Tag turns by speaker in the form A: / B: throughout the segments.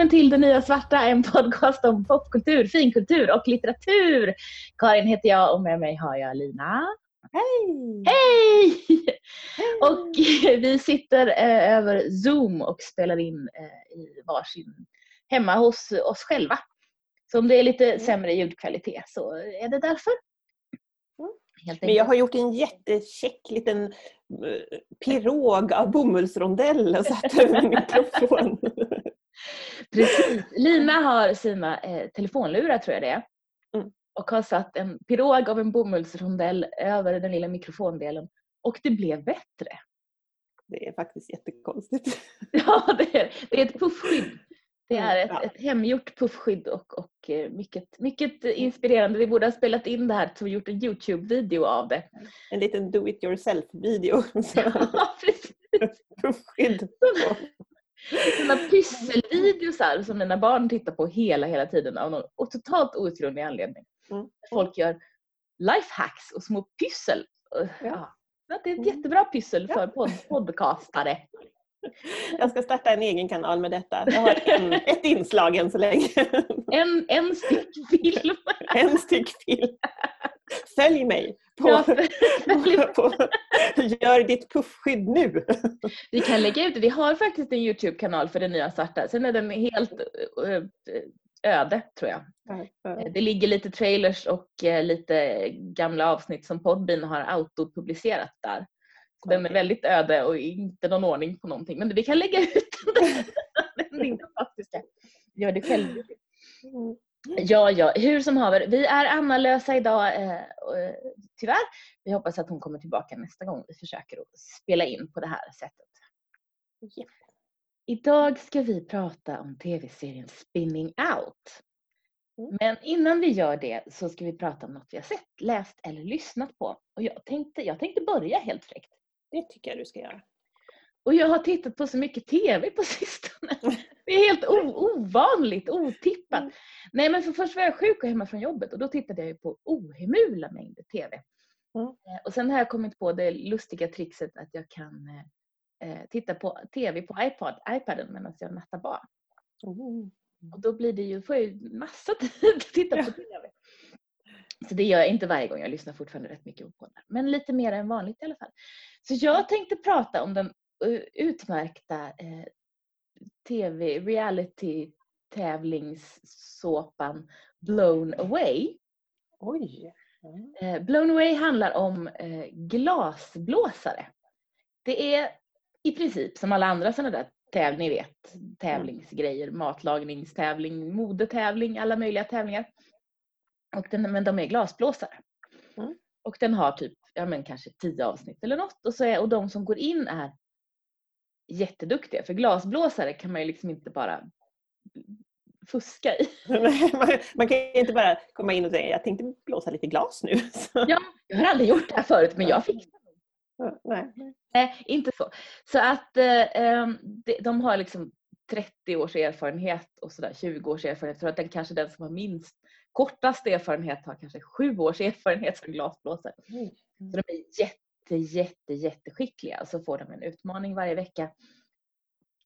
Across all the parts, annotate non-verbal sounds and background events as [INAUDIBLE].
A: välkommen till Det Nya Svarta, en podcast om popkultur, finkultur och litteratur. Karin heter jag och med mig har jag Lina.
B: Hej!
A: Hej! Och [LAUGHS] vi sitter eh, över Zoom och spelar in eh, i varsin hemma hos oss själva. Så om det är lite sämre ljudkvalitet så är det därför.
B: Helt Men jag har gjort en jättekäck liten eh, pirog av bomullsrondell och satt [LAUGHS] över mikrofon. [LAUGHS]
A: Precis. Lina har sina eh, telefonlurar tror jag det är. Mm. Och har satt en pirog av en bomullsrondell över den lilla mikrofondelen. Och det blev bättre.
B: Det är faktiskt jättekonstigt. [LAUGHS]
A: ja, det är, det är ett puffskydd. Det är ett, ja. ett hemgjort puffskydd och, och eh, mycket, mycket inspirerande. Vi borde ha spelat in det här och gjort en Youtube-video av det.
B: En liten do it yourself-video. [LAUGHS]
A: Ja, precis.
B: puffskydd.
A: Sådana pysselvideosar som mina barn tittar på hela, hela tiden av någon och totalt outgrundlig anledning. Mm. Folk gör lifehacks och små pyssel. Ja. Ja. Det är ett mm. jättebra pyssel för pod podcastare.
B: Jag ska starta en egen kanal med detta. Jag har en, ett inslag än så länge.
A: En, en styck film.
B: En styck film. Följ mig på, ja, [LAUGHS] på, Gör ditt puffskydd nu.
A: Vi kan lägga ut det. Vi har faktiskt en Youtube-kanal för det nya svarta. Sen är den helt eh, öde tror jag. Det ligger lite trailers och eh, lite gamla avsnitt som Podbean har autopublicerat där. Den är väldigt öde och inte någon ordning på någonting. Men vi kan lägga ut den. [LAUGHS] fantastiska. Gör det själv. Mm. Ja, ja, hur som haver. Vi är Anna-lösa idag, eh, eh, tyvärr. Vi hoppas att hon kommer tillbaka nästa gång vi försöker att spela in på det här sättet.
B: Yep.
A: Idag ska vi prata om tv-serien Spinning Out. Mm. Men innan vi gör det så ska vi prata om något vi har sett, läst eller lyssnat på. Och jag tänkte, jag tänkte börja helt fräckt.
B: Det tycker jag du ska göra.
A: Och jag har tittat på så mycket TV på [LAUGHS] sistone. [LAUGHS] Det är helt ovanligt, otippat. Mm. Nej men för först var jag sjuk och hemma från jobbet och då tittade jag på ohemula mängder TV. Mm. Eh, och sen har jag kommit på det lustiga trixet att jag kan eh, eh titta på TV på iPad, iPaden medan jag nattar barn. Mm. Och då blir det ju, får jag ju massa [LAUGHS] tid att titta på TV. Så det gör jag inte varje gång, jag lyssnar fortfarande rätt mycket på poddar. Men lite mer än vanligt i alla fall. Så jag tänkte prata om den uh, utmärkta eh, TV reality tävlingssåpan Blown Away.
B: Oj!
A: Mm. Blown Away handlar om eh, glasblåsare. Det är i princip som alla andra sådana där tävlingar, ni vet, tävlingsgrejer, matlagningstävling, modetävling, alla möjliga tävlingar. Och den, men de är glasblåsare. Mm. Och den har typ, ja men kanske tio avsnitt eller något. Och, så är, och de som går in är jätteduktiga. För glasblåsare kan man ju liksom inte bara fuska i. [LAUGHS]
B: man, man, kan ju inte bara komma in och säga jag tänkte blåsa lite glas nu. [LAUGHS]
A: ja, jag har aldrig gjort det här förut men jag fick
B: Nej.
A: Nej, inte så. Så att eh, de, de har liksom 30 års erfarenhet och sådär 20 års erfarenhet. För att den kanske den som har minst kortast erfarenhet har kanske sju års erfarenhet som glasblåsare. Mm. Så de är jätte, jätte, jätteskickliga. Så får de en utmaning varje vecka.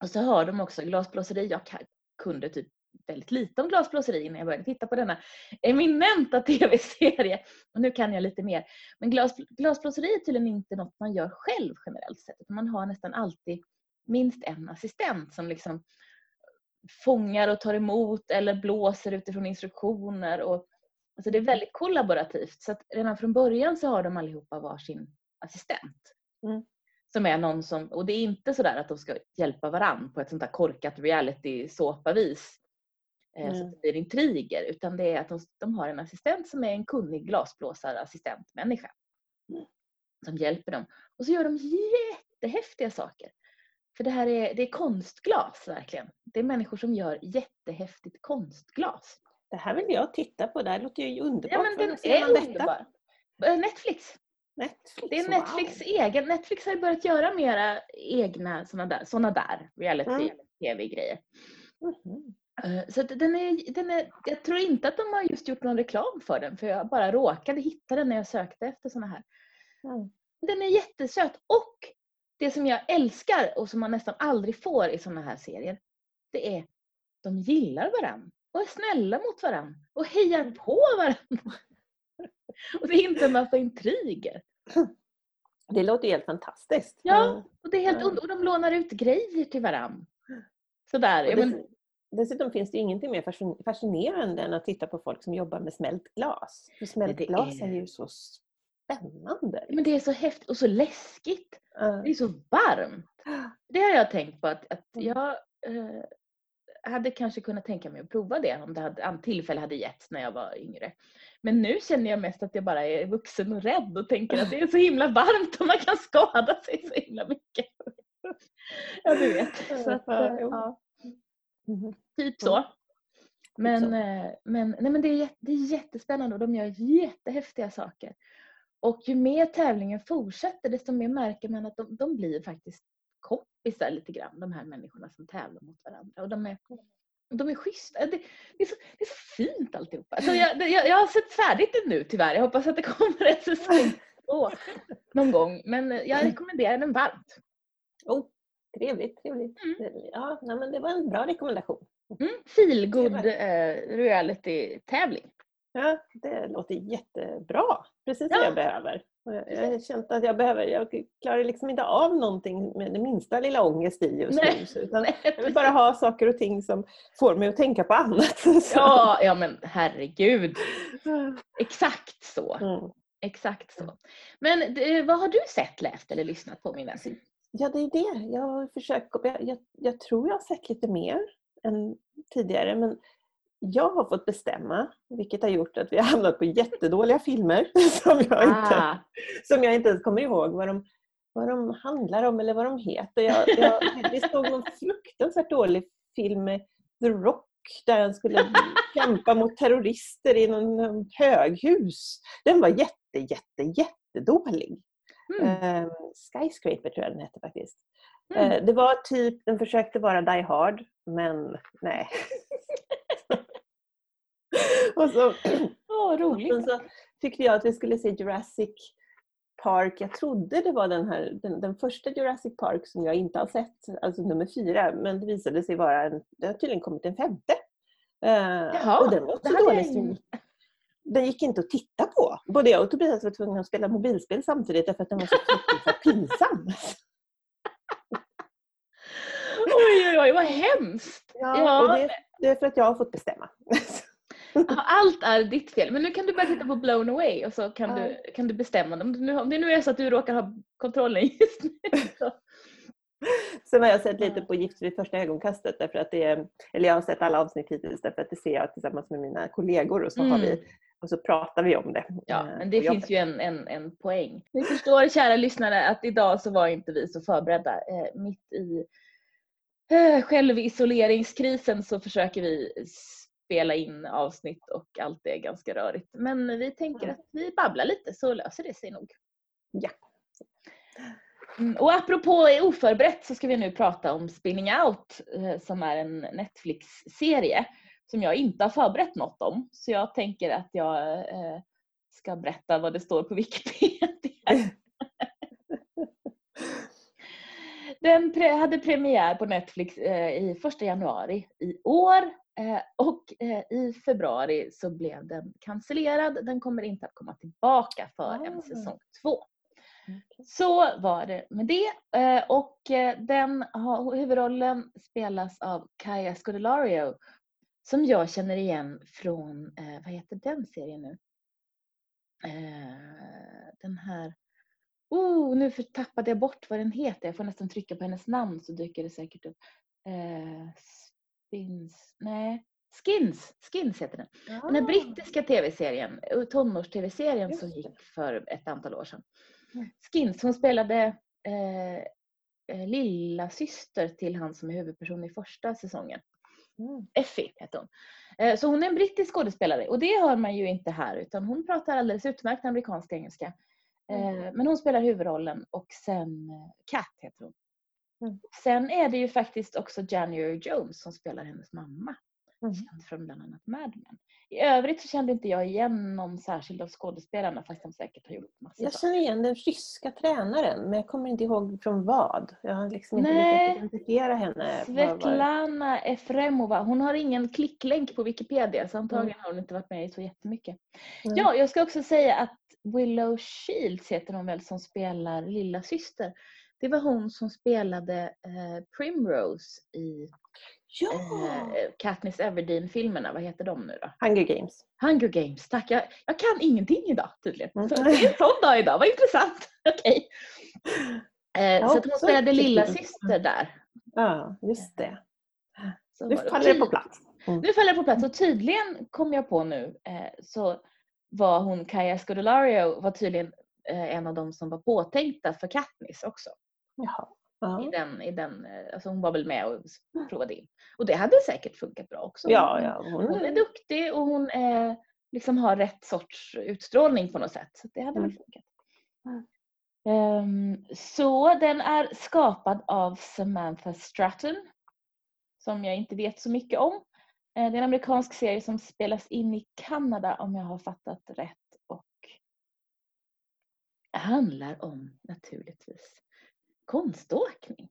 A: Och så har de också glasblåseri. Jag kunde typ väldigt lite om glasblåseri innan jag började titta på denna eminenta [LAUGHS] tv-serie. Och nu kan jag lite mer. Men glas, glasblåseri är tydligen inte något man gör själv generellt sett. Man har nästan alltid minst en assistent som liksom fångar och tar emot eller blåser utifrån instruktioner. Och, alltså det är väldigt kollaborativt. Så att redan från början så har de allihopa varsin assistent. Mm. Som är någon som, och det är inte sådär att de ska hjälpa varann på ett sånt där korkat reality såpavis eh, mm. så att det blir intriger. Utan det är att de, de, har en assistent som är en kunnig glasblåsarassistentmänniska. Mm. Som hjälper dem. Och så gör de jättehäftiga saker. För det här är, det är konstglas verkligen. Det är människor som gör jättehäftigt konstglas.
B: Det här vill jag titta på. Det här låter ju underbart.
A: Ja, men den är underbar. Eh, Netflix.
B: Netflix.
A: Det är Netflix wow. egen. Netflix har ju börjat göra mera egna sådana där, såna där reality-tv-grejer. Mm. Mm. Så den är, den är, jag tror inte att de har just gjort någon reklam för den för jag bara råkade hitta den när jag sökte efter såna här. Mm. Den är jättesöt och det som jag älskar och som man nästan aldrig får i sådana här serier, det är de gillar varandra och är snälla mot varandra och hejar på varandra. [LAUGHS] Och det är inte en massa intriger.
B: Det låter helt fantastiskt.
A: Ja, och, det är helt, och de lånar ut grejer till varandra. Sådär.
B: Dess, men... Dessutom finns det ingenting mer fascinerande än att titta på folk som jobbar med smält glas. För smält är... glas är ju så spännande.
A: Men det är så häftigt och så läskigt. Uh. Det är så varmt. Det har jag tänkt på att, att mm. jag eh, hade kanske kunnat tänka mig att prova det om det hade, tillfälle hade getts när jag var yngre. Men nu känner jag mest att jag bara är vuxen och rädd och tänker att det är så himla varmt och man kan skada sig så himla mycket. Ja, du vet. Så att, eh, ja. Mm-hmm. Typ så. Men, eh, men, nej, men det, är, det är jättespännande och de gör jättehäftiga saker. Och ju mer tävlingen fortsätter desto mer märker man att de, de blir faktiskt kompisar lite grann, de här människorna som tävlar mot varandra. Och de är, de är schyssta. Det, det, är, så, det är så fint alltihopa. Alltså jag, jag, jag har sett färdigt det nu tyvärr. Jag hoppas att det kommer en säsong två någon gång. Men jag rekommenderar den varmt.
B: Oh, trevligt, trevligt. Mm. Ja, nej, men det var en bra rekommendation.
A: Mm, Feelgood eh, reality-tävling.
B: Ja, det låter jättebra. Precis ja. vad jag behöver. Jag har känt att jag behöver, jag klarar liksom inte av någonting med det minsta lilla ångest i just nu. Utan jag vill bara ha saker och ting som får mig att tänka på annat. [LAUGHS]
A: Ja, ja men herregud. Exakt så. Mm. Exakt så. Men vad har du sett, läst eller lyssnat på min vän?
B: Ja, det är det. Jag har försökt, jag, jag, jag tror jag har sett lite mer än tidigare. Men jag har fått bestämma, vilket har gjort att vi har hamnat på jättedåliga filmer [LAUGHS] som jag inte, ah. som jag inte ens kommer ihåg vad de, vad de handlar om eller vad de heter. Jag, jag, vi såg någon fruktansvärt dålig film med The Rock där han skulle [LAUGHS] kämpa mot terrorister i någon höghus. Den var jätte, jätte, jättedålig. Mm. Uh, Skyscraper tror jag den hette faktiskt. Mm. Uh, det var typ, den försökte vara Die Hard, men nej. [LAUGHS] [LAUGHS] och så,
A: oh, roligt.
B: Och så tyckte jag att vi skulle se Jurassic Park. Jag trodde det var den, här, den, den, första Jurassic Park som jag inte har sett, alltså nummer fyra. Men det visade sig vara en, det har tydligen kommit en femte. Uh, Jaha, och den var så dålig som den gick inte att titta på. Både jag och Tobias var tvungna att spela mobilspel samtidigt därför att den var så fruktansvärt pinsam.
A: Oj, oj, oj, vad hemskt!
B: Ja, ja. Det, det, är för att jag har fått bestämma.
A: Allt är ditt fel. Men nu kan du börja titta på Blown Away och så kan, ja. du, kan du bestämma. Om, nu, om det nu är så att du råkar ha kontrollen just nu. [LAUGHS] Så.
B: Sen har jag sett lite på Gift vid första ögonkastet. Därför att det är, eller jag har sett alla avsnitt hittills därför att det ser jag tillsammans med mina kollegor och så, mm. har vi, mm. och så pratar vi om det.
A: Ja, eh, men det finns ju en, en, en poäng. Ni förstår kära lyssnare att idag så var inte vi så förberedda. Eh, mitt i eh, självisoleringskrisen så försöker vi spela in avsnitt och allt är ganska rörigt. Men vi tänker att vi babblar lite så löser det sig nog.
B: Ja.
A: Mm, och apropå oförberett så ska vi nu prata om Spinning Out eh, som är en Netflix-serie som jag inte har förberett något om. Så jag tänker att jag eh, ska berätta vad det står på Wikipedia. [LAUGHS] Den hade premiär på Netflix eh, i första januari i år och eh, i februari så blev den cancellerad. Den kommer inte att komma tillbaka för en ah. säsong två. Så var det med det. Eh, och den huvudrollen spelas av Kaya Scodelario som jag känner igen från, vad heter den serien nu? Den här Oh, nu tappade jag bort vad den heter. Jag får nästan trycka på hennes namn så dyker det säkert upp. Spins, nej, Skins, Skins heter den. Ja. Den här ah. brittiska tv-serien, tonårs-tv-serien som gick för ett antal år sedan. Skins, hon spelade eh, eh, lilla syster till han som är huvudperson i första säsongen. Mm. Effie heter hon. Eh, så hon är en brittisk skådespelare och det hör man ju inte här utan hon pratar alldeles utmärkt amerikansk engelska. Eh, mm. Men hon spelar huvudrollen och sen Kat eh, heter hon. Mm. Sen är det ju faktiskt också January Jones som spelar hennes mamma.
B: Mm.
A: Känd från bland annat Mad Men. I övrigt så kände inte jag igen någon särskild av skådespelarna fast de säkert har gjort massor.
B: Jag känner igen den ryska tränaren men jag kommer inte ihåg från vad. Jag har liksom inte
A: Nej.
B: lyckats identifiera henne.
A: Svetlana Efremova, hon har ingen klicklänk på Wikipedia så antagligen
B: Mm.
A: har hon inte varit med i så jättemycket.
B: Nej.
A: Ja, jag ska också säga att Willow Shields heter hon väl som spelar lilla syster. Det var hon som spelade eh, Primrose i
B: Ja!
A: eh, Katniss Everdeen-filmerna. Vad heter de nu då?
B: Hunger Games.
A: Hunger Games, tack. Jag, jag kan ingenting idag tydligen.
B: Mm.
A: Så det är en [LAUGHS] sån dag idag, vad intressant. [LAUGHS] Okej. Eh,
B: Ja,
A: så att hon spelade lilla syster där.
B: Ja, just det.
A: Så
B: Nu faller det på plats. Mm.
A: Nu faller det på plats och tydligen kom jag på nu eh, så var hon Kaja Scodelario var tydligen eh, en av de som var påtänkta för Katniss också.
B: Jaha.
A: I
B: Ja.
A: den, i den, eh, alltså hon var väl med och s- provade in. Och det hade säkert funkat bra också.
B: Ja, ja. Hon,
A: Hon är duktig och hon är, liksom har rätt sorts utstrålning på något sätt. Så det hade väl
B: Mm.
A: funkat.
B: Mm.
A: Ehm, så den är skapad av Samantha Stratton. Som jag inte vet så mycket om. Eh, Det är en amerikansk serie som spelas in i Kanada om jag har fattat rätt. Och handlar om naturligtvis konståkning.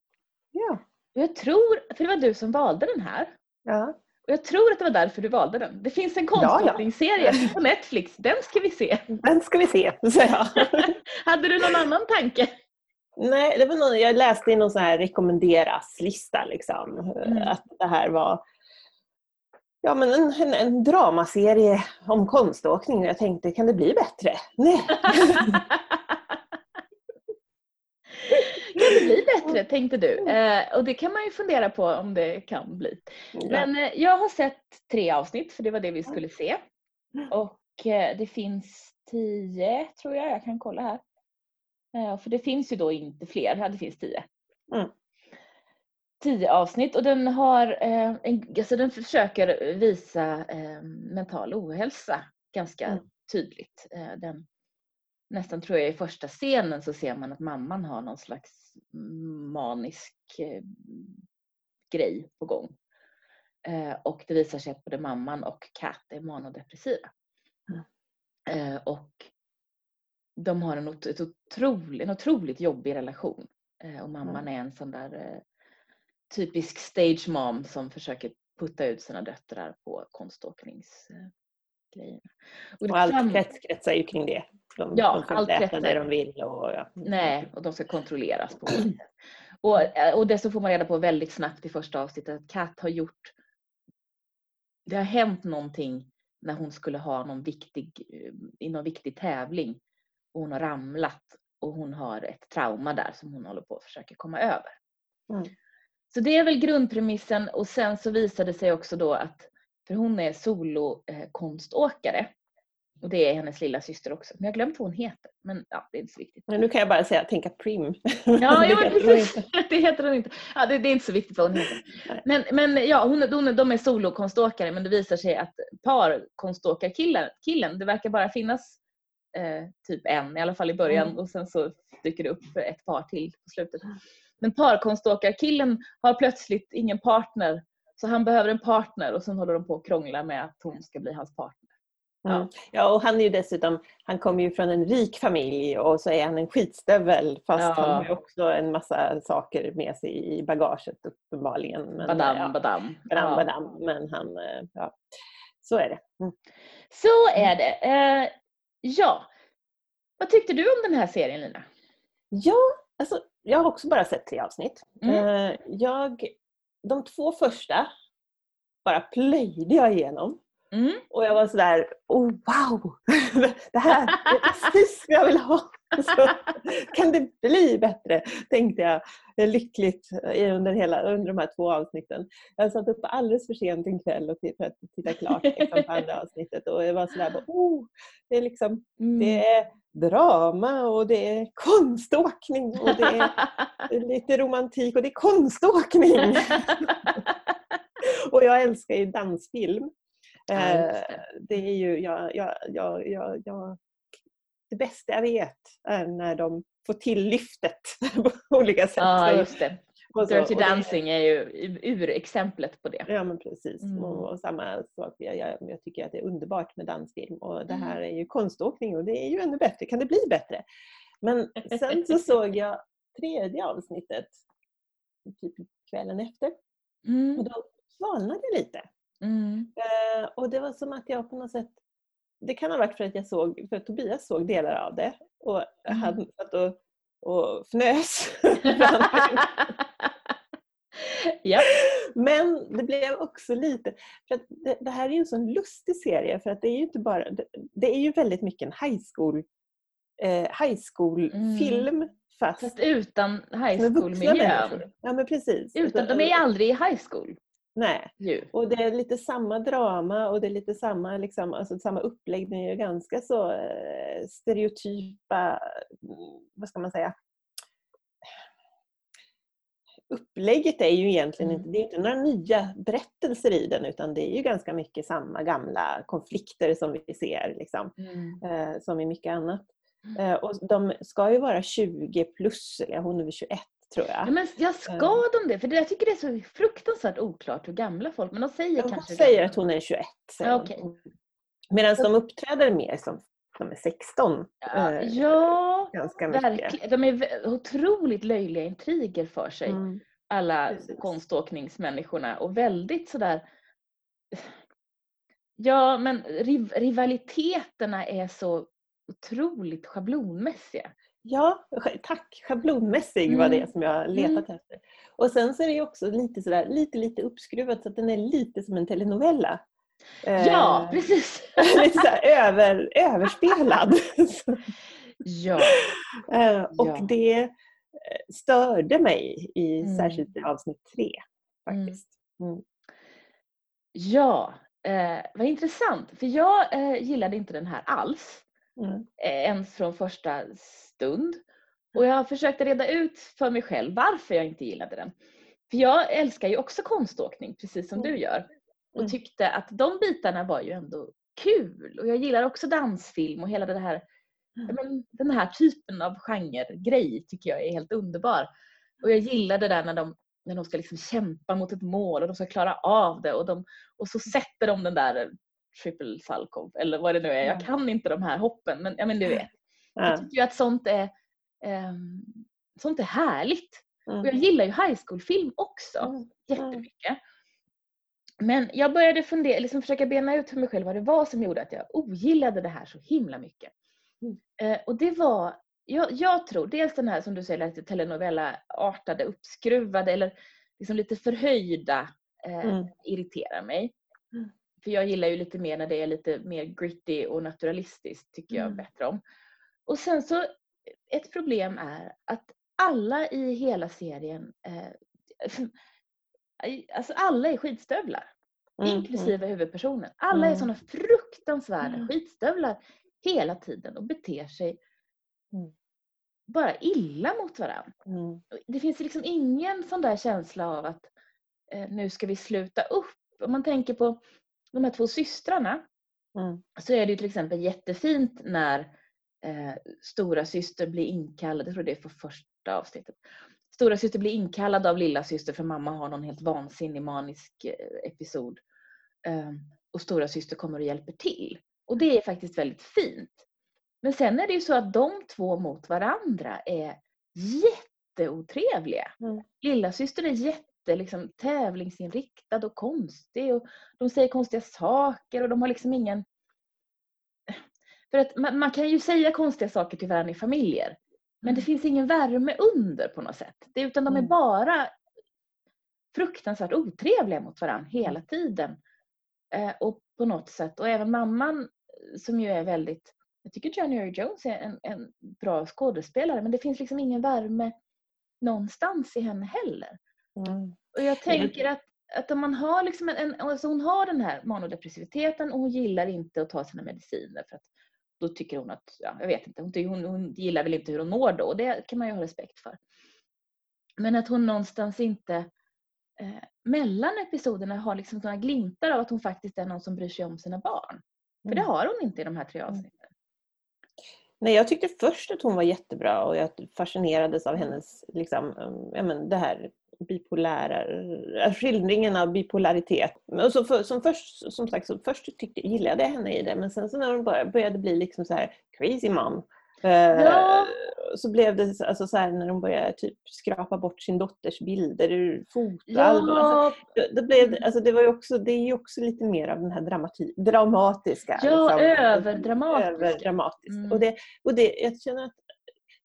B: ja.
A: Jag tror, för det var du som valde den här.
B: ja.
A: Och jag tror att det var därför du valde den. Det finns en
B: Ja, ja.
A: konståkningsserie på Netflix. Den ska vi se.
B: Den ska vi se, säger jag. [LAUGHS]
A: Hade du någon annan tanke?
B: Nej, det var någon, jag läste i någon sån här rekommenderas-lista liksom,
A: Mm.
B: att det här var ja, men en, en, en dramaserie om konståkning jag tänkte, kan det bli bättre? Nej. [LAUGHS]
A: det bli bättre, tänkte du. Eh, och det kan man ju fundera på om det kan bli. Men eh, jag har sett tre avsnitt, för det var det vi skulle se. Och eh, det finns tio, tror jag. Jag kan kolla här. Eh, för det finns ju då inte fler. Ja, det finns tio.
B: Mm.
A: Tio avsnitt och den har, eh, en, alltså den försöker visa eh, mental ohälsa ganska
B: Mm.
A: tydligt. Den, nästan tror jag i första scenen så ser man att mamman har någon slags manisk eh, grej på gång. Eh, och det visar sig att både mamman och Kat är manodepressiva.
B: Mm.
A: Eh, och de har en, ot- ett otroligt, en otroligt jobbig relation. Och mamman
B: Mm.
A: är en sån där typisk stage mom som försöker putta ut sina döttrar på konståkningsgrejerna. Och
B: Och allt kretsar ju kring det. De,
A: Ja,
B: får
A: allt
B: inte äta det de vill. Och, ja.
A: Nej, och de ska kontrolleras på. Och, eh, och dessutom får man reda på väldigt snabbt i första avsnittet att Kat har gjort... Det har hänt någonting när hon skulle ha någon viktig, eh, i någon viktig tävling. Och hon har ramlat och hon har ett trauma där som hon håller på att försöka komma över.
B: Mm.
A: Så det är väl grundpremissen och sen så visade det sig också då att, för hon är solokonståkare och det är hennes lilla syster också. Men jag har glömt vad hon heter. Men ja, det är inte så viktigt.
B: Men nu kan jag bara säga, tänka prim. [LAUGHS]
A: Ja, jo, precis. Det heter hon inte. Ja, det, det är inte så viktigt vad hon heter. Men, men ja, hon, hon, de är solokonståkare men det visar sig att parkonståkarkillen, killen, det verkar bara finnas eh, typ en, i alla fall i början
B: Mm.
A: och sen så dyker det upp ett par till på slutet. Men parkonståkarkillen har plötsligt ingen partner så han behöver en partner och sen håller de på att krångla med att hon ska bli hans partner.
B: Mm. Ja, och han är ju dessutom, han kommer ju från en rik familj och så är han en skitstövel fast
A: Ja.
B: han har ju också en massa saker med sig i bagaget uppenbarligen. Men,
A: Badam,
B: ja,
A: badam.
B: badam,
A: Ja.
B: badam. Men han, eh, ja, så är det. Mm.
A: Så är det. Eh, ja. Vad tyckte du om den här serien Lina?
B: Ja, alltså, jag har också bara sett tre avsnitt.
A: Mm.
B: Eh, Jag, de två första bara plöjde jag igenom.
A: Mm.
B: Och jag var sådär, oh wow! [LAUGHS] Det här är precis vad jag vill ha! [LAUGHS] Så, kan det bli bättre? Tänkte jag eh, lyckligt eh, under, hela, under de här två avsnitten. Jag satt uppe alldeles för sent en kväll och för att titta klart liksom, på andra [LAUGHS] avsnittet och jag var sådär, oh, det är liksom
A: Mm.
B: det är drama och det är konståkning och det är lite romantik och det är konståkning! Och jag älskar ju dansfilm.
A: Ja,
B: Eh,
A: det.
B: det är ju, jag, jag, jag, jag, jag, det bästa jag vet är när de får till lyftet [LAUGHS] på olika sätt.
A: Ja,
B: Och
A: just det.
B: Och så-
A: Dirty
B: och det-
A: Dancing är ju urexemplet på det.
B: Ja men precis.
A: Mm.
B: Och, och samma sak, jag, jag, jag tycker att det är underbart med dansfilm och det
A: Mm.
B: här är ju konståkning och det är ju ännu bättre. Kan det bli bättre? Men sen så [LAUGHS] såg jag tredje avsnittet typ kvällen efter och
A: Mm.
B: då svalnade jag lite.
A: Mm.
B: Eh, och det var som att jag på något sätt det kan ha varit för att jag såg, för att Tobias såg delar av det och
A: Mm.
B: han satt och, och fnös. [LAUGHS] [LAUGHS]
A: ja.
B: Men det blev också lite, för att det, det här är ju en sån lustig serie för att det är ju inte bara, det, det är ju väldigt mycket en high school, eh, high school
A: Mm.
B: film fast
A: Fast utan high school-miljön.
B: Ja men precis.
A: Utan, de är aldrig i high school.
B: Nej.
A: Ju.
B: Och det är lite samma drama och det är lite samma, liksom, alltså samma uppläggning. Det är ganska så eh, stereotypa, mm, vad ska man säga? Upplägget är ju egentligen
A: Mm.
B: inte, det är inte några nya berättelser i den utan det är ju ganska mycket samma gamla konflikter som vi ser liksom, eh, som i mycket annat.
A: Mm.
B: Eh, och de ska ju vara 20 plus, eller hon är väl 21 tror jag.
A: Ja, men jag ska de det? För det, jag tycker det är så fruktansvärt oklart hur gamla folk men de säger
B: Hon
A: kanske
B: säger
A: gamla.
B: att hon är 21. säger
A: Ja,
B: hon.
A: okej.
B: Medan de uppträder mer som de är 16.
A: Ja,
B: eh,
A: ja
B: ganska mycket.
A: De är otroligt löjliga intriger för sig.
B: Mm.
A: Alla
B: Precis.
A: konståkningsmänniskorna och väldigt sådär Ja men riv, rivaliteterna är så otroligt schablonmässiga.
B: Ja, tack! Schablonmässig var
A: Mm.
B: det som jag letat efter. Och sen så är det också lite sådär, lite lite uppskruvat så att den är lite som en telenovella.
A: Ja,
B: Eh,
A: precis! [LAUGHS]
B: lite såhär över, överspelad. [LAUGHS]
A: Ja. [LAUGHS]
B: Eh, och
A: Ja.
B: det eh, störde mig i
A: Mm.
B: särskilt i avsnitt tre.
A: Mm.
B: Faktiskt. Mm.
A: Ja, eh, vad intressant. För jag eh, gillade inte den här alls.
B: Mm.
A: eh, ens från första stund. Och jag försökte reda ut för mig själv varför jag inte gillade den. För jag älskar ju också konståkning, precis som du gör. Och
B: Mm.
A: tyckte att de bitarna var ju ändå kul. Och jag gillar också dansfilm och hela det här,
B: Mm.
A: men, den här typen av genre-grej tycker jag är helt underbar. Och jag gillar det där när de, när de ska liksom kämpa mot ett mål och de ska klara av det. Och, de, och så sätter de den där triple Salkov eller vad det nu är. Jag
B: Ja.
A: kan inte de här hoppen men, ja, men du [LAUGHS] vet. Jag
B: Ja.
A: tycker ju att sånt är, ehm, sånt är härligt. Och jag
B: Mm.
A: gillar ju high school-film också
B: Mm.
A: jättemycket. Men jag började fundera, liksom försöka bena ut för mig själv vad det var som gjorde att jag ogillade det här så himla mycket.
B: Mm.
A: Eh, och det var, jag, jag tror, dels den här som du säger lite telenovella-artade, uppskruvade eller liksom lite förhöjda eh,
B: Mm.
A: irriterar mig.
B: Mm.
A: För jag gillar ju lite mer när det är lite mer gritty och naturalistiskt tycker jag
B: Mm.
A: bättre om. Och sen så, ett problem är att alla i hela serien, eh, [LAUGHS] alltså alla är skitstövlar.
B: Mm.
A: Inklusive huvudpersonen. Alla är
B: Mm.
A: sådana fruktansvärda
B: Mm.
A: skitstövlar hela tiden och beter sig
B: Mm.
A: bara illa mot varandra.
B: Mm.
A: Det finns liksom ingen sån där känsla av att eh, nu ska vi sluta upp. Om man tänker på de här två systrarna
B: Mm.
A: så är det ju till exempel jättefint när eh, stora syster blir inkallad, jag tror det är för första avsnittet. Stora syster blir inkallad av lilla syster för mamma har någon helt vansinnig manisk eh, episod. Eh, och stora syster kommer och hjälper till. Och det är faktiskt väldigt fint. Men sen är det ju så att de två mot varandra är jätteotrevliga.
B: Mm.
A: Lilla syster är jätte liksom, tävlingsinriktad och konstig. Och de säger konstiga saker och de har liksom ingen... För att man, man kan ju säga konstiga saker till varandra i familjer. Men det
B: Mm.
A: finns ingen värme under på något sätt. Det, utan de är
B: Mm.
A: bara fruktansvärt otrevliga mot varandra hela
B: Mm.
A: tiden. Eh, och på något sätt. Och även mamman eh, som ju är väldigt... Jag tycker January Jones är en, en bra skådespelare men det finns liksom ingen värme någonstans i henne heller.
B: Mm.
A: Och jag tänker att, att om man har liksom en, en, alltså hon har den här manodepressiviteten och hon gillar inte att ta sina mediciner för att då tycker hon att, ja, jag vet inte, hon, hon, hon gillar väl inte hur hon mår då och det kan man ju ha respekt för. Men att hon någonstans inte eh, mellan episoderna har liksom sådana glimtar av att hon faktiskt är någon som bryr sig om sina barn. För det
B: Mm.
A: har hon inte i de här tre avsnitten.
B: Nej, jag tyckte först att hon var jättebra och jag fascinerades av hennes, liksom, um, ja, men det här bipolära, äh, skildringen av bipolaritet. Och så för, som först, som sagt, så först tyckte, gillade jag henne i det men sen så när hon började bli liksom så här crazy mom
A: Ja.
B: så blev det alltså så här, när de började typ skrapa bort sin dotters bilder ur fotoalbum.
A: Ja,
B: Alltså, det, blev, alltså det, var ju också, det är ju också lite mer av den här dramati, dramatiska.
A: Ja,
B: liksom.
A: överdramatisk.
B: överdramatiskt.
A: Mm.
B: Och det, och det, jag känner att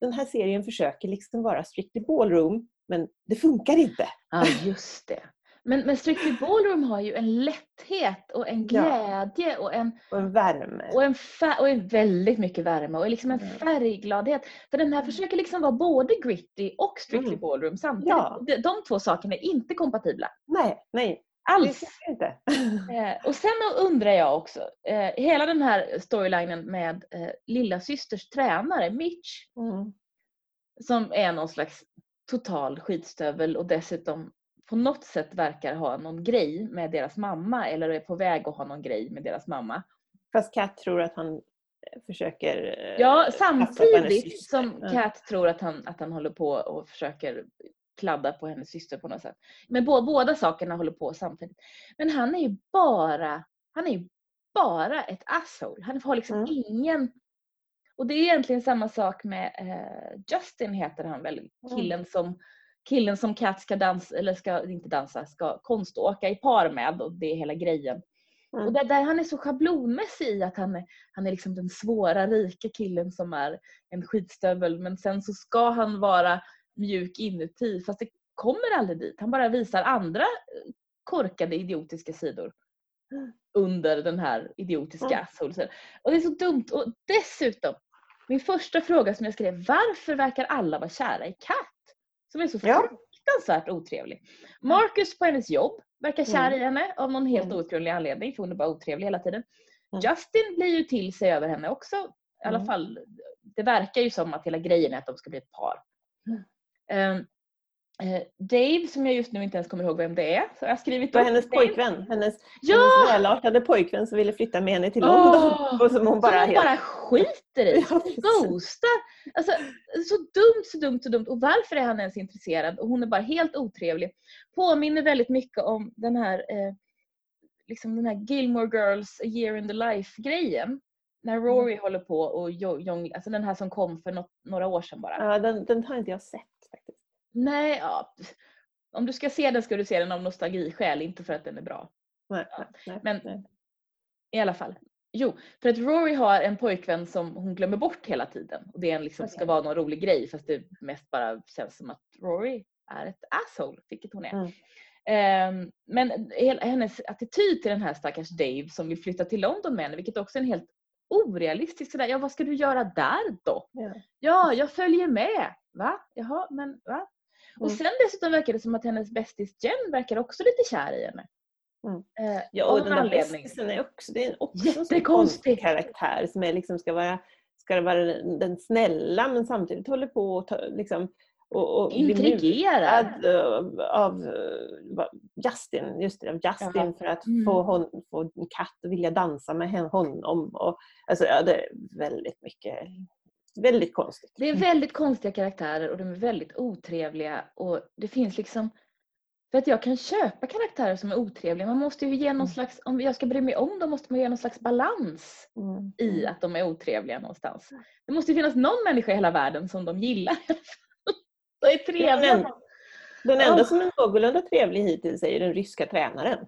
B: den här serien försöker liksom vara strictly ballroom men det funkar inte.
A: ja, just det. Men, men Strictly Ballroom har ju en lätthet och en
B: Ja.
A: glädje och en,
B: Och en värme.
A: och en, och en väldigt mycket värme och liksom en
B: Mm.
A: färggladhet. För den här försöker liksom vara både gritty och Strictly
B: Mm.
A: Ballroom samtidigt.
B: Ja.
A: De, de två sakerna är inte kompatibla.
B: Nej, nej.
A: Alls!
B: inte. [LAUGHS]
A: Eh, och sen undrar jag också, eh, hela den här storylinen med eh, lilla systers tränare Mitch
B: Mm.
A: som är någon slags total skitstövel och dessutom på något sätt verkar ha någon grej med deras mamma eller är på väg att ha någon grej med deras mamma.
B: Fast Kat tror att han eh, försöker eh,
A: Ja, samtidigt som. Kat tror att han, att han håller på och försöker kladda på hennes syster på något sätt. Men bå, båda sakerna håller på samtidigt. Men han är ju bara, han är ju bara ett asshole. Han har liksom
B: Mm.
A: ingen... Och det är egentligen samma sak med eh, Justin heter han väl,
B: Mm.
A: killen som killen som Kat ska dansa, eller ska inte dansa, ska konståka i par med och det är hela grejen.
B: Mm.
A: Och där, där han är så schablonmässig i att han är, han är liksom den svåra rika killen som är en skitstövel men sen så ska han vara mjuk inuti fast det kommer aldrig dit. Han bara visar andra eh, korkade idiotiska sidor
B: Mm.
A: under den här idiotiska
B: Mm.
A: Och det är så dumt. Och dessutom, min första fråga som jag skrev, varför verkar alla vara kära i Kat? Som är så
B: Ja.
A: fruktansvärt otrevlig. Marcus på hennes jobb verkar kär
B: Mm.
A: i henne av någon helt
B: Mm.
A: outgrundlig anledning för hon är bara otrevlig hela tiden.
B: Mm.
A: Justin blir ju till sig över henne också. I alla
B: Mm.
A: fall, det verkar ju som att hela grejen är att de ska bli ett par.
B: Mm.
A: Eh, Dave, som jag just nu inte ens kommer ihåg vem det är, så jag har skrivit
B: Det var hennes
A: Dave.
B: pojkvän, hennes,
A: Ja!
B: hennes välartade pojkvän som ville flytta med henne till London.
A: Åh! [LAUGHS]
B: Och som hon bara
A: som hon
B: helt...
A: bara skiter i. [LAUGHS]
B: Ja, precis.
A: Ghostar. Alltså, så dumt, så dumt, så dumt. Och varför är han ens intresserad? Och hon är bara helt otrevlig. Påminner väldigt mycket om den här, eh, liksom den här Gilmore Girls A year in the life-grejen. När Rory håller på och jo- jong, alltså den här som kom för något, några år sedan bara.
B: Ja, den, den har inte jag sett faktiskt.
A: Nej, ja. Om du ska se den ska du se den av nostalgiskäl, inte för att den är bra.
B: Nej,
A: Ja,
B: nej,
A: men-
B: nej.
A: I alla fall. Jo, för att Rory har en pojkvän som hon glömmer bort hela tiden. Och det är en liksom, ska vara någon rolig grej fast det mest bara känns som att Rory är ett asshole, vilket hon är.
B: Mm.
A: Ehm, men hennes attityd till den här stackars Dave som vill flytta till London med henne, vilket också är en helt orealistisk sådär, ja vad ska du göra där då?
B: Ja.
A: Ja, jag följer med. Va? Jaha, men va? Och
B: Mm.
A: sen dessutom verkar det som att hennes bästis Jen verkar också lite kär i henne.
B: Mm.
A: Eh,
B: Ja,
A: av
B: och den där bästisen är också, det är också en
A: Jättekonstig.
B: konstig karaktär som är liksom ska vara, ska vara den snälla men samtidigt håller på att ta, liksom, och, och lurad, eh, av eh, vad- Justin, just det, av Justin
A: Jaha.
B: för att
A: Mm.
B: få, hon, få en katt att vilja dansa med honom. Och, alltså, ja, det är väldigt mycket, väldigt konstigt.
A: Det är väldigt konstiga karaktärer och de är väldigt otrevliga och det finns liksom för att jag kan köpa karaktärer som är otrevliga. Man måste ju ge någon
B: Mm.
A: slags, om jag ska bry mig om dem måste man ge någon slags balans
B: Mm.
A: i att de är otrevliga någonstans. Det måste ju finnas någon människa i hela världen som de gillar. [LAUGHS] De är trevliga.
B: Den, den enda som är någorlunda trevlig hittills är ju den ryska tränaren.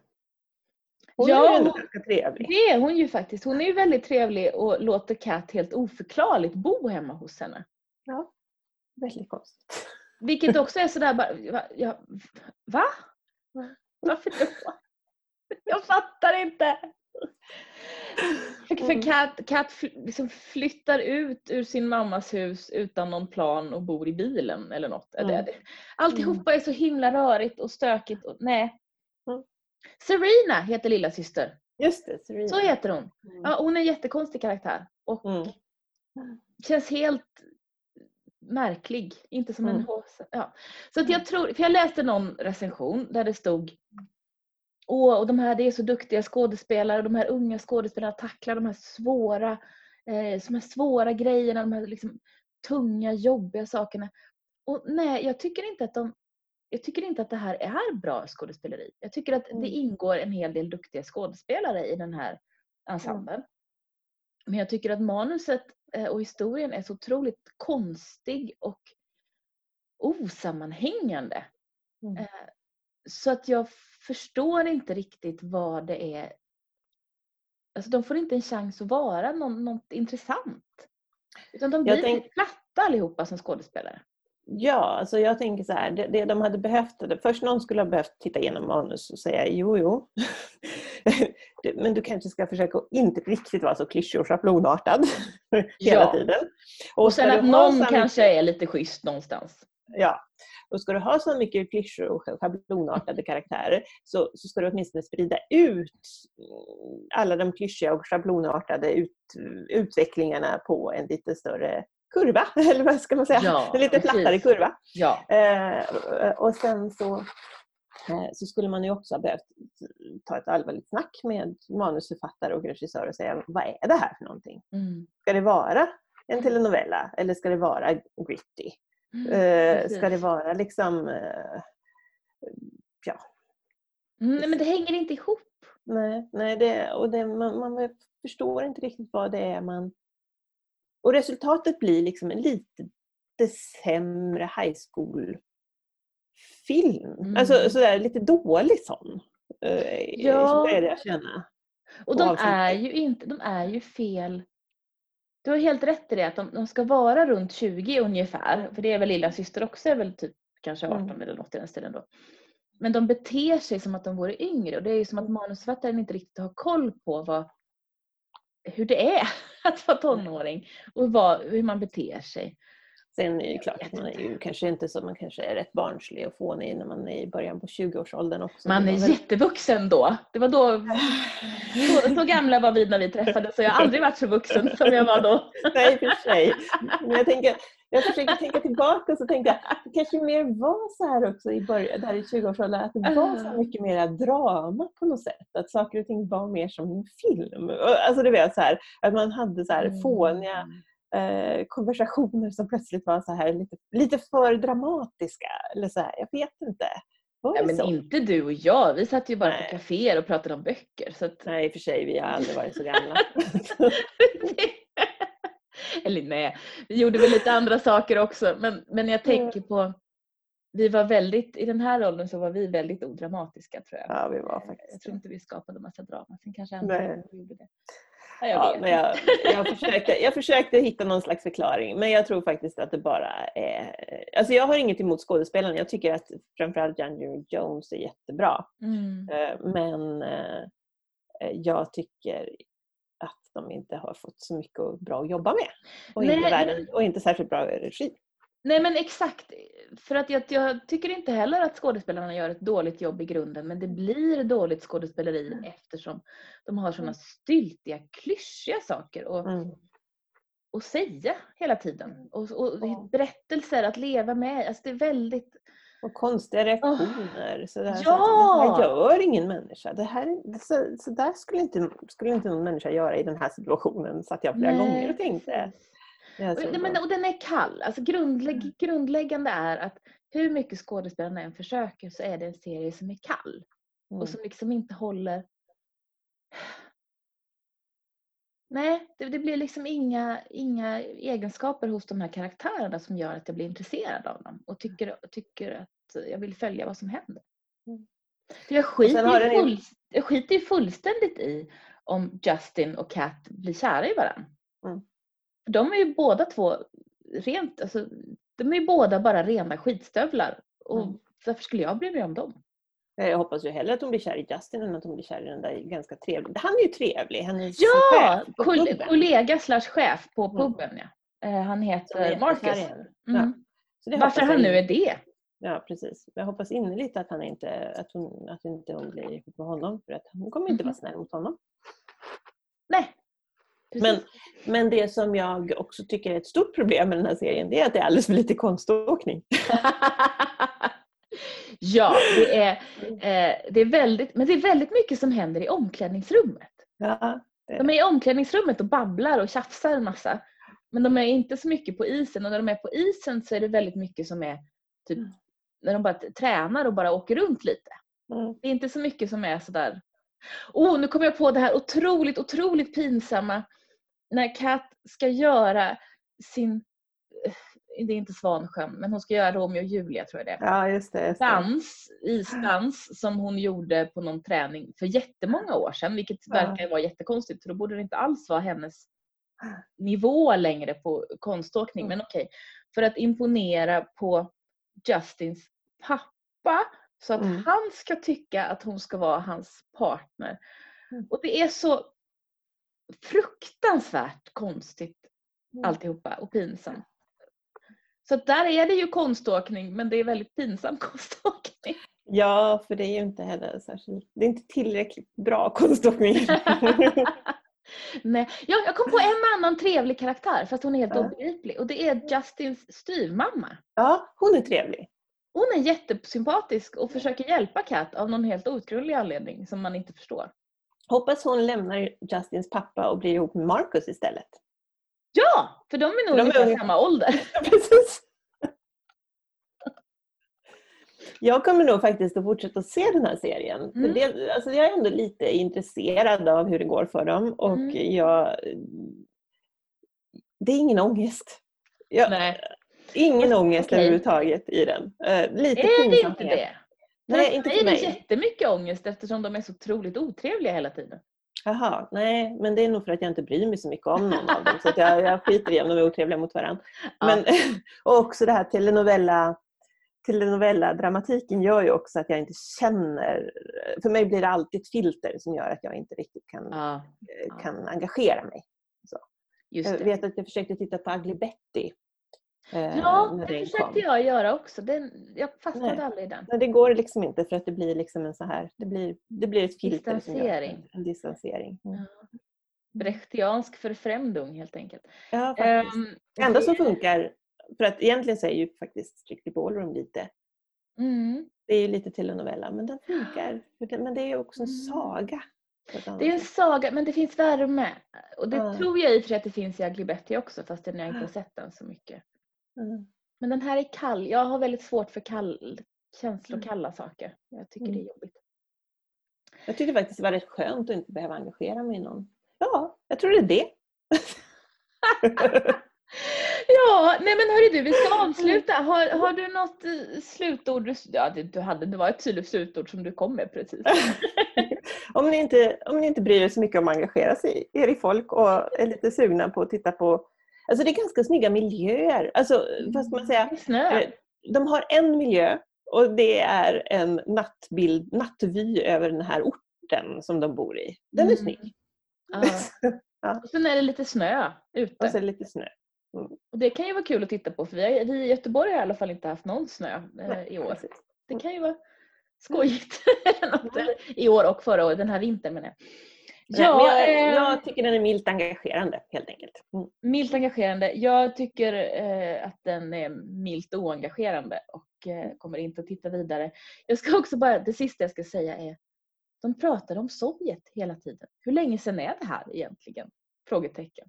B: Hon
A: Ja,
B: är ju
A: hon-
B: trevlig.
A: Det är hon ju faktiskt. Hon är ju väldigt trevlig och låter Kat helt oförklarligt bo hemma hos henne.
B: Ja, väldigt konstigt.
A: Vilket också är sådär bara? Ja, va? Varför då? Jag fattar inte. För,
B: Mm.
A: Kat, Kat liksom flyttar ut ur sin mammas hus utan någon plan och bor i bilen eller något.
B: Mm.
A: Alltihopa är så himla rörigt och stökigt. Och, nej.
B: Mm.
A: Serena heter lilla syster.
B: Just det, Serena.
A: Så heter hon.
B: Mm.
A: Ja, hon är en jättekonstig karaktär. Och
B: Mm.
A: känns helt märklig. Inte som en
B: Mm.
A: HC. Ja. Så att jag tror, för jag läste någon recension där det stod Åh, och de här, det är så duktiga skådespelare och de här unga skådespelarna tacklar de här svåra, eh, de här svåra grejerna, de här liksom tunga, jobbiga sakerna. Och nej, jag tycker inte att de jag tycker inte att det här är bra skådespeleri. Jag tycker att
B: Mm.
A: det ingår en hel del duktiga skådespelare i den här ensemblen. Men jag tycker att manuset eh, och historien är så otroligt konstig och osammanhängande.
B: Mm.
A: Eh, Så att jag förstår inte riktigt vad det är. Alltså de får inte en chans att vara någon, något intressant. Utan de
B: Jag
A: blir
B: tänk-
A: lite platta allihopa som skådespelare.
B: Ja, alltså jag tänker så här, det, det de hade behövt, först någon skulle ha behövt titta igenom manus och säga jo, jo. [LAUGHS] Men du kanske ska försöka inte riktigt vara så klyschig och schablonartad [LAUGHS] hela
A: Ja.
B: tiden.
A: Och,
B: ska
A: sen att någon
B: här
A: kanske
B: mycket-
A: är lite schysst någonstans.
B: Ja. Och ska du ha så mycket klyschor och schablonartade karaktärer så, så ska du åtminstone sprida ut mm, alla de klyschiga och schablonartade ut, utvecklingarna på en lite större kurva, [LAUGHS] eller vad ska man säga?
A: Ja,
B: en lite
A: precis.
B: plattare kurva.
A: Ja.
B: Eh, och sen så, så skulle man ju också ha behövt ta ett allvarligt snack med manusförfattare och regissör och säga vad är det här för någonting?
A: Mm.
B: Ska det vara en telenovella eller ska det vara gritty?
A: Mm,
B: Eh, ska det vara liksom... Eh, ja,
A: Mm, nej, men det hänger inte ihop.
B: nej, nej det, och det, man, man förstår inte riktigt vad det är man... Och resultatet blir liksom en lite sämre high school-film.
A: Mm.
B: Alltså sådär lite dålig sån. Eh,
A: Ja.
B: Började jag känna.
A: Och de är ju inte, de är ju fel. Du har helt rätt i det att de, de ska vara runt 20 ungefär. För det är väl lilla syster också är väl typ kanske 18
B: Mm.
A: eller något i den stilen då. Men de beter sig som att de vore yngre och det är ju som att manusförfattaren inte riktigt har koll på vad, hur det är [LAUGHS] att vara tonåring och vad, hur man beter sig.
B: Sen är det klart att man är ju kanske inte så, man kanske är rätt barnslig och fånig när man är i början på 20-årsåldern också.
A: Man är jättevuxen då. Det var då, så, så gamla var vi när vi träffades så jag har aldrig varit så vuxen som jag var då. [LAUGHS]
B: Nej, för sig. Men jag, tänker, jag försöker tänka tillbaka och så tänkte jag det kanske mer var så här också i början, där i 20-årsåldern, att det var så
A: Ah.
B: mycket mer drama på något sätt. Att saker och ting var mer som en film. Alltså du vet så här, att man hade så här fåniga eh, konversationer som plötsligt var så här lite, lite för dramatiska. Eller så här, jag vet inte. Var det
A: men
B: så?
A: inte du och jag. Vi satt ju bara
B: Nej.
A: på kaféer och pratade om böcker. Så att...
B: Nej, i och för sig, vi har aldrig varit så gamla. [LAUGHS]
A: Eller nej, vi gjorde väl lite andra saker också. Men, men jag tänker på, vi var väldigt, i den här rollen så var vi väldigt odramatiska tror jag.
B: ja, vi var
A: Jag
B: faktiskt
A: tror inte vi skapade massa drama. Sen kanske andra
B: Nej.
A: gjorde det. Ja, jag
B: Ja, jag, jag, försökte, jag försökte hitta någon slags förklaring men jag tror faktiskt att det bara är... Alltså jag har inget emot skådespelarna. Jag tycker att framförallt John Jones är jättebra.
A: Mm.
B: Eh, Men eh, jag tycker att de inte har fått så mycket bra att jobba med. Och, inte,
A: Nej,
B: världen, och inte särskilt bra regi.
A: Nej men exakt. För att jag, jag tycker inte heller att skådespelarna gör ett dåligt jobb i grunden men det blir dåligt skådespeleri eftersom de har sådana styltiga, klyschiga saker att,
B: Mm.
A: att säga hela tiden. Och, och
B: Ja.
A: berättelser att leva med. Alltså det är väldigt...
B: Och konstiga reaktioner. Så där,
A: Ja!
B: så det här gör ingen människa. Det här, så, så där skulle inte, skulle inte någon människa göra i den här situationen. Så att jag flera gånger och tänkte.
A: Och, men, och den är kall. Alltså grundlägg, grundläggande är att hur mycket skådespelarna än försöker så är det en serie som är kall.
B: Mm.
A: och som liksom inte håller... Nej, det, det blir liksom inga, inga egenskaper hos de här karaktärerna som gör att jag blir intresserad av dem och tycker, tycker att jag vill följa vad som händer.
B: Mm.
A: För jag, skiter full, jag skiter ju fullständigt i om Justin och Kat blir kära i varandra.
B: Mm.
A: De är ju båda två rent, alltså, de är ju båda bara rena skitstövlar. Och
B: Mm.
A: varför skulle jag bry mig om dem?
B: Jag hoppas ju hellre att hon blir kär i Justin än att hon blir kär i den där ganska trevliga. Han är ju trevlig. Han är
A: Ja! kollega slash chef på
B: Mm.
A: puben ja. Eh, Han heter Marcus. Mm.
B: Ja.
A: Varför han nu är det.
B: Ja, precis. Jag hoppas innerligt att, han inte, att, hon, att inte hon blir ihop med honom. För att hon kommer inte vara
A: Mhm.
B: snäll mot honom.
A: Nej.
B: Men, men det som jag också tycker är ett stort problem med den här serien det är att det är alldeles för lite konståkning. [LAUGHS]
A: ja, det är, eh, det är väldigt, men det är väldigt mycket som händer i omklädningsrummet.
B: Ja,
A: De är i omklädningsrummet och babblar och tjafsar en massa. Men de är inte så mycket på isen och när de är på isen så är det väldigt mycket som är typ
B: Mm.
A: när de bara tränar och bara åker runt lite.
B: Mm.
A: Det är inte så mycket som är sådär... Oh, nu kommer jag på det här otroligt, otroligt pinsamma när Kat ska göra sin... eh, Det är inte Svansjön, men hon ska göra Romeo och Julia tror jag det är.
B: Ja, just det. Just det.
A: Dans, isdans som hon gjorde på någon träning för jättemånga år sedan, vilket
B: Ja.
A: verkar vara jättekonstigt för då borde det inte alls vara hennes nivå längre på konståkning.
B: Mm.
A: Men okej, för att imponera på Justins pappa så att
B: Mm.
A: han ska tycka att hon ska vara hans partner.
B: Mm.
A: Och det är så fruktansvärt konstigt
B: Mm.
A: alltihopa och pinsamt. Så där är det ju konståkning men det är väldigt pinsam [LAUGHS] konståkning.
B: Ja, för det är ju inte heller särskilt... Det är inte tillräckligt bra konståkning. [LAUGHS]
A: Nej. Ja, jag kom på en annan trevlig karaktär fast hon är helt
B: Ja.
A: obegriplig och det är Justins styvmamma.
B: ja, hon är trevlig.
A: Hon är jättesympatisk och försöker hjälpa Kat av någon helt outgrundlig anledning som man inte förstår.
B: Hoppas hon lämnar Justins pappa och blir ihop med Marcus istället.
A: Ja! För de är nog
B: De är
A: ungefär
B: unga.
A: samma ålder. [LAUGHS]
B: Precis. Jag kommer nog faktiskt att fortsätta att se den här serien. För
A: Mm.
B: det, alltså jag är ändå lite intresserad av hur det går för dem och
A: Mm.
B: jag... Det är ingen ångest. Jag,
A: Nej.
B: ingen ångest
A: okej.
B: överhuvudtaget i den. Uh, lite
A: Är det inte det?
B: Nej, inte
A: mig
B: för
A: är det
B: mig.
A: jättemycket ångest eftersom de är så otroligt otrevliga hela tiden.
B: Jaha, nej, men det är nog för att jag inte bryr mig så mycket om någon av dem. Så jag, jag skiter i om de är otrevliga mot varandra.
A: Ja.
B: Men, [LAUGHS] och också det här telenovella, telenovella-dramatiken gör ju också att jag inte känner... För mig blir det alltid ett filter som gör att jag inte riktigt kan,
A: Ja,
B: eh, kan engagera mig.
A: just
B: Jag vet att jag försökte titta på Ugly Betty. Eh,
A: Ja, det försökte
B: kom.
A: jag göra också. Den, jag fastnade
B: Nej.
A: aldrig i den.
B: Men det går liksom inte för att det blir liksom en så här... Det blir, det blir ett filter
A: Distansering.
B: en, en distansering. Mm.
A: Brechtiansk förfrämdung helt enkelt.
B: Ja, faktiskt.
A: Ehm,
B: Det enda som
A: det-
B: funkar, för att egentligen så är ju faktiskt Strictly Ballroom lite,
A: Mm.
B: det är ju lite telenovella, men den funkar. Det- Men det är ju också en
A: Mm.
B: saga.
A: Det är en saga, men det finns värme. Och det
B: Ja.
A: tror jag i och för sig att det finns i Ugly Betty också, fast jag inte har sett den så mycket.
B: Mm.
A: Men den här är kall. Jag har väldigt svårt för kall, känslokalla saker. Jag tycker det
B: Mm.
A: är jobbigt.
B: Jag tyckte faktiskt det var rätt skönt att inte behöva engagera mig i någon. Ja, jag tror det är det. [LAUGHS]
A: Ja, nej men hörru du, vi ska avsluta. Har, har du något eh, slutord? Ja, det, du hade, det var ett tydligt slutord som du kom med precis. [LAUGHS]
B: om, ni inte, om ni inte bryr er så mycket om att engagera sig, er i folk och är lite sugna på att titta på Alltså det är ganska snygga miljöer. Alltså, vad ska man
A: snö.
B: Eh, De har en miljö och det är en nattbild, nattvy över den här orten som de bor i. Den är
A: Mm.
B: snygg.
A: Ja. [LAUGHS] Och sen är det lite snö ute.
B: och det lite snö.
A: Och det kan ju vara kul att titta på för vi, har, vi i Göteborg har i alla fall inte haft någon snö eh,
B: Nej,
A: i år.
B: precis.
A: Det kan ju vara skojigt. [LAUGHS] I år och förra året, den här vintern menar jag.
B: Men jag,
A: eh,
B: jag tycker den är milt engagerande helt enkelt. Mm.
A: Milt engagerande. Jag tycker eh, att den är milt oengagerande och eh, kommer inte att titta vidare. Jag ska också bara, det sista jag ska säga är de pratar om Sovjet hela tiden. Hur länge sedan är det här egentligen? Frågetecken.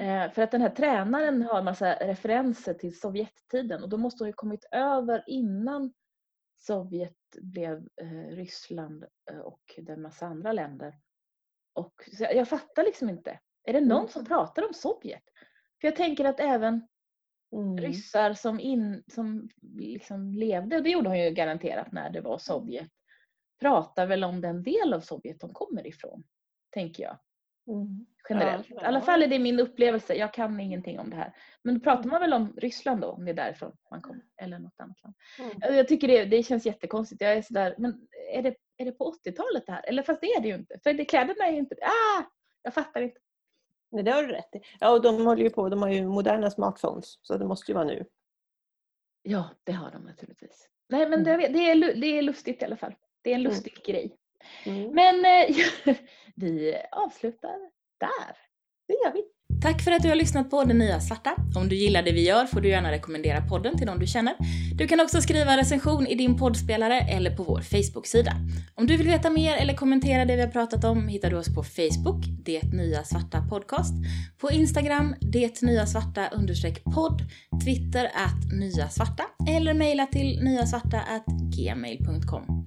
A: Eh, för att den här tränaren har massa referenser till Sovjettiden och då måste hon ju kommit över innan Sovjet blev eh, Ryssland eh, och en massa andra länder. Och, jag, fattar liksom inte. Är det någon
B: Mm.
A: som pratar om Sovjet? För jag tänker att även
B: Mm.
A: ryssar som, in, som liksom levde, och det gjorde hon ju garanterat när det var Sovjet, pratar väl om den del av Sovjet de kommer ifrån. Tänker jag
B: Mm.
A: generellt.
B: Ja,
A: I alla fall är det min upplevelse. Jag kan ingenting om det här. Men då pratar man väl om Ryssland då, om det är därifrån man kommer. Eller något annat land.
B: Mm.
A: Jag- Jag tycker det, det känns jättekonstigt. Jag är sådär, men är det, är det på 80-talet det här? Eller fast det är det ju inte. För det, kläderna är ju inte... Ah! Jag fattar inte.
B: Nej, det har du rätt i. Ja, och de håller ju på, de har ju moderna smartphones så det måste ju vara nu.
A: Ja, det har de naturligtvis. Nej men det,
B: Mm.
A: det, är, det är lustigt i alla fall. Det är en
B: Mm.
A: lustig grej.
B: Mm.
A: Men eh, [LAUGHS] vi avslutar där.
B: Det gör vi.
A: Tack för att du har lyssnat på Det Nya Svarta. Om du gillar det vi gör får du gärna rekommendera podden till någon du känner. Du kan också skriva en recension i din poddspelare eller på vår Facebook-sida. Om du vill veta mer eller kommentera det vi har pratat om hittar du oss på Facebook, Det Nya Svarta Podcast, på Instagram, Det Nya Svarta podd, Twitter att Nya Svarta eller mejla till nyasvarta gmail.com.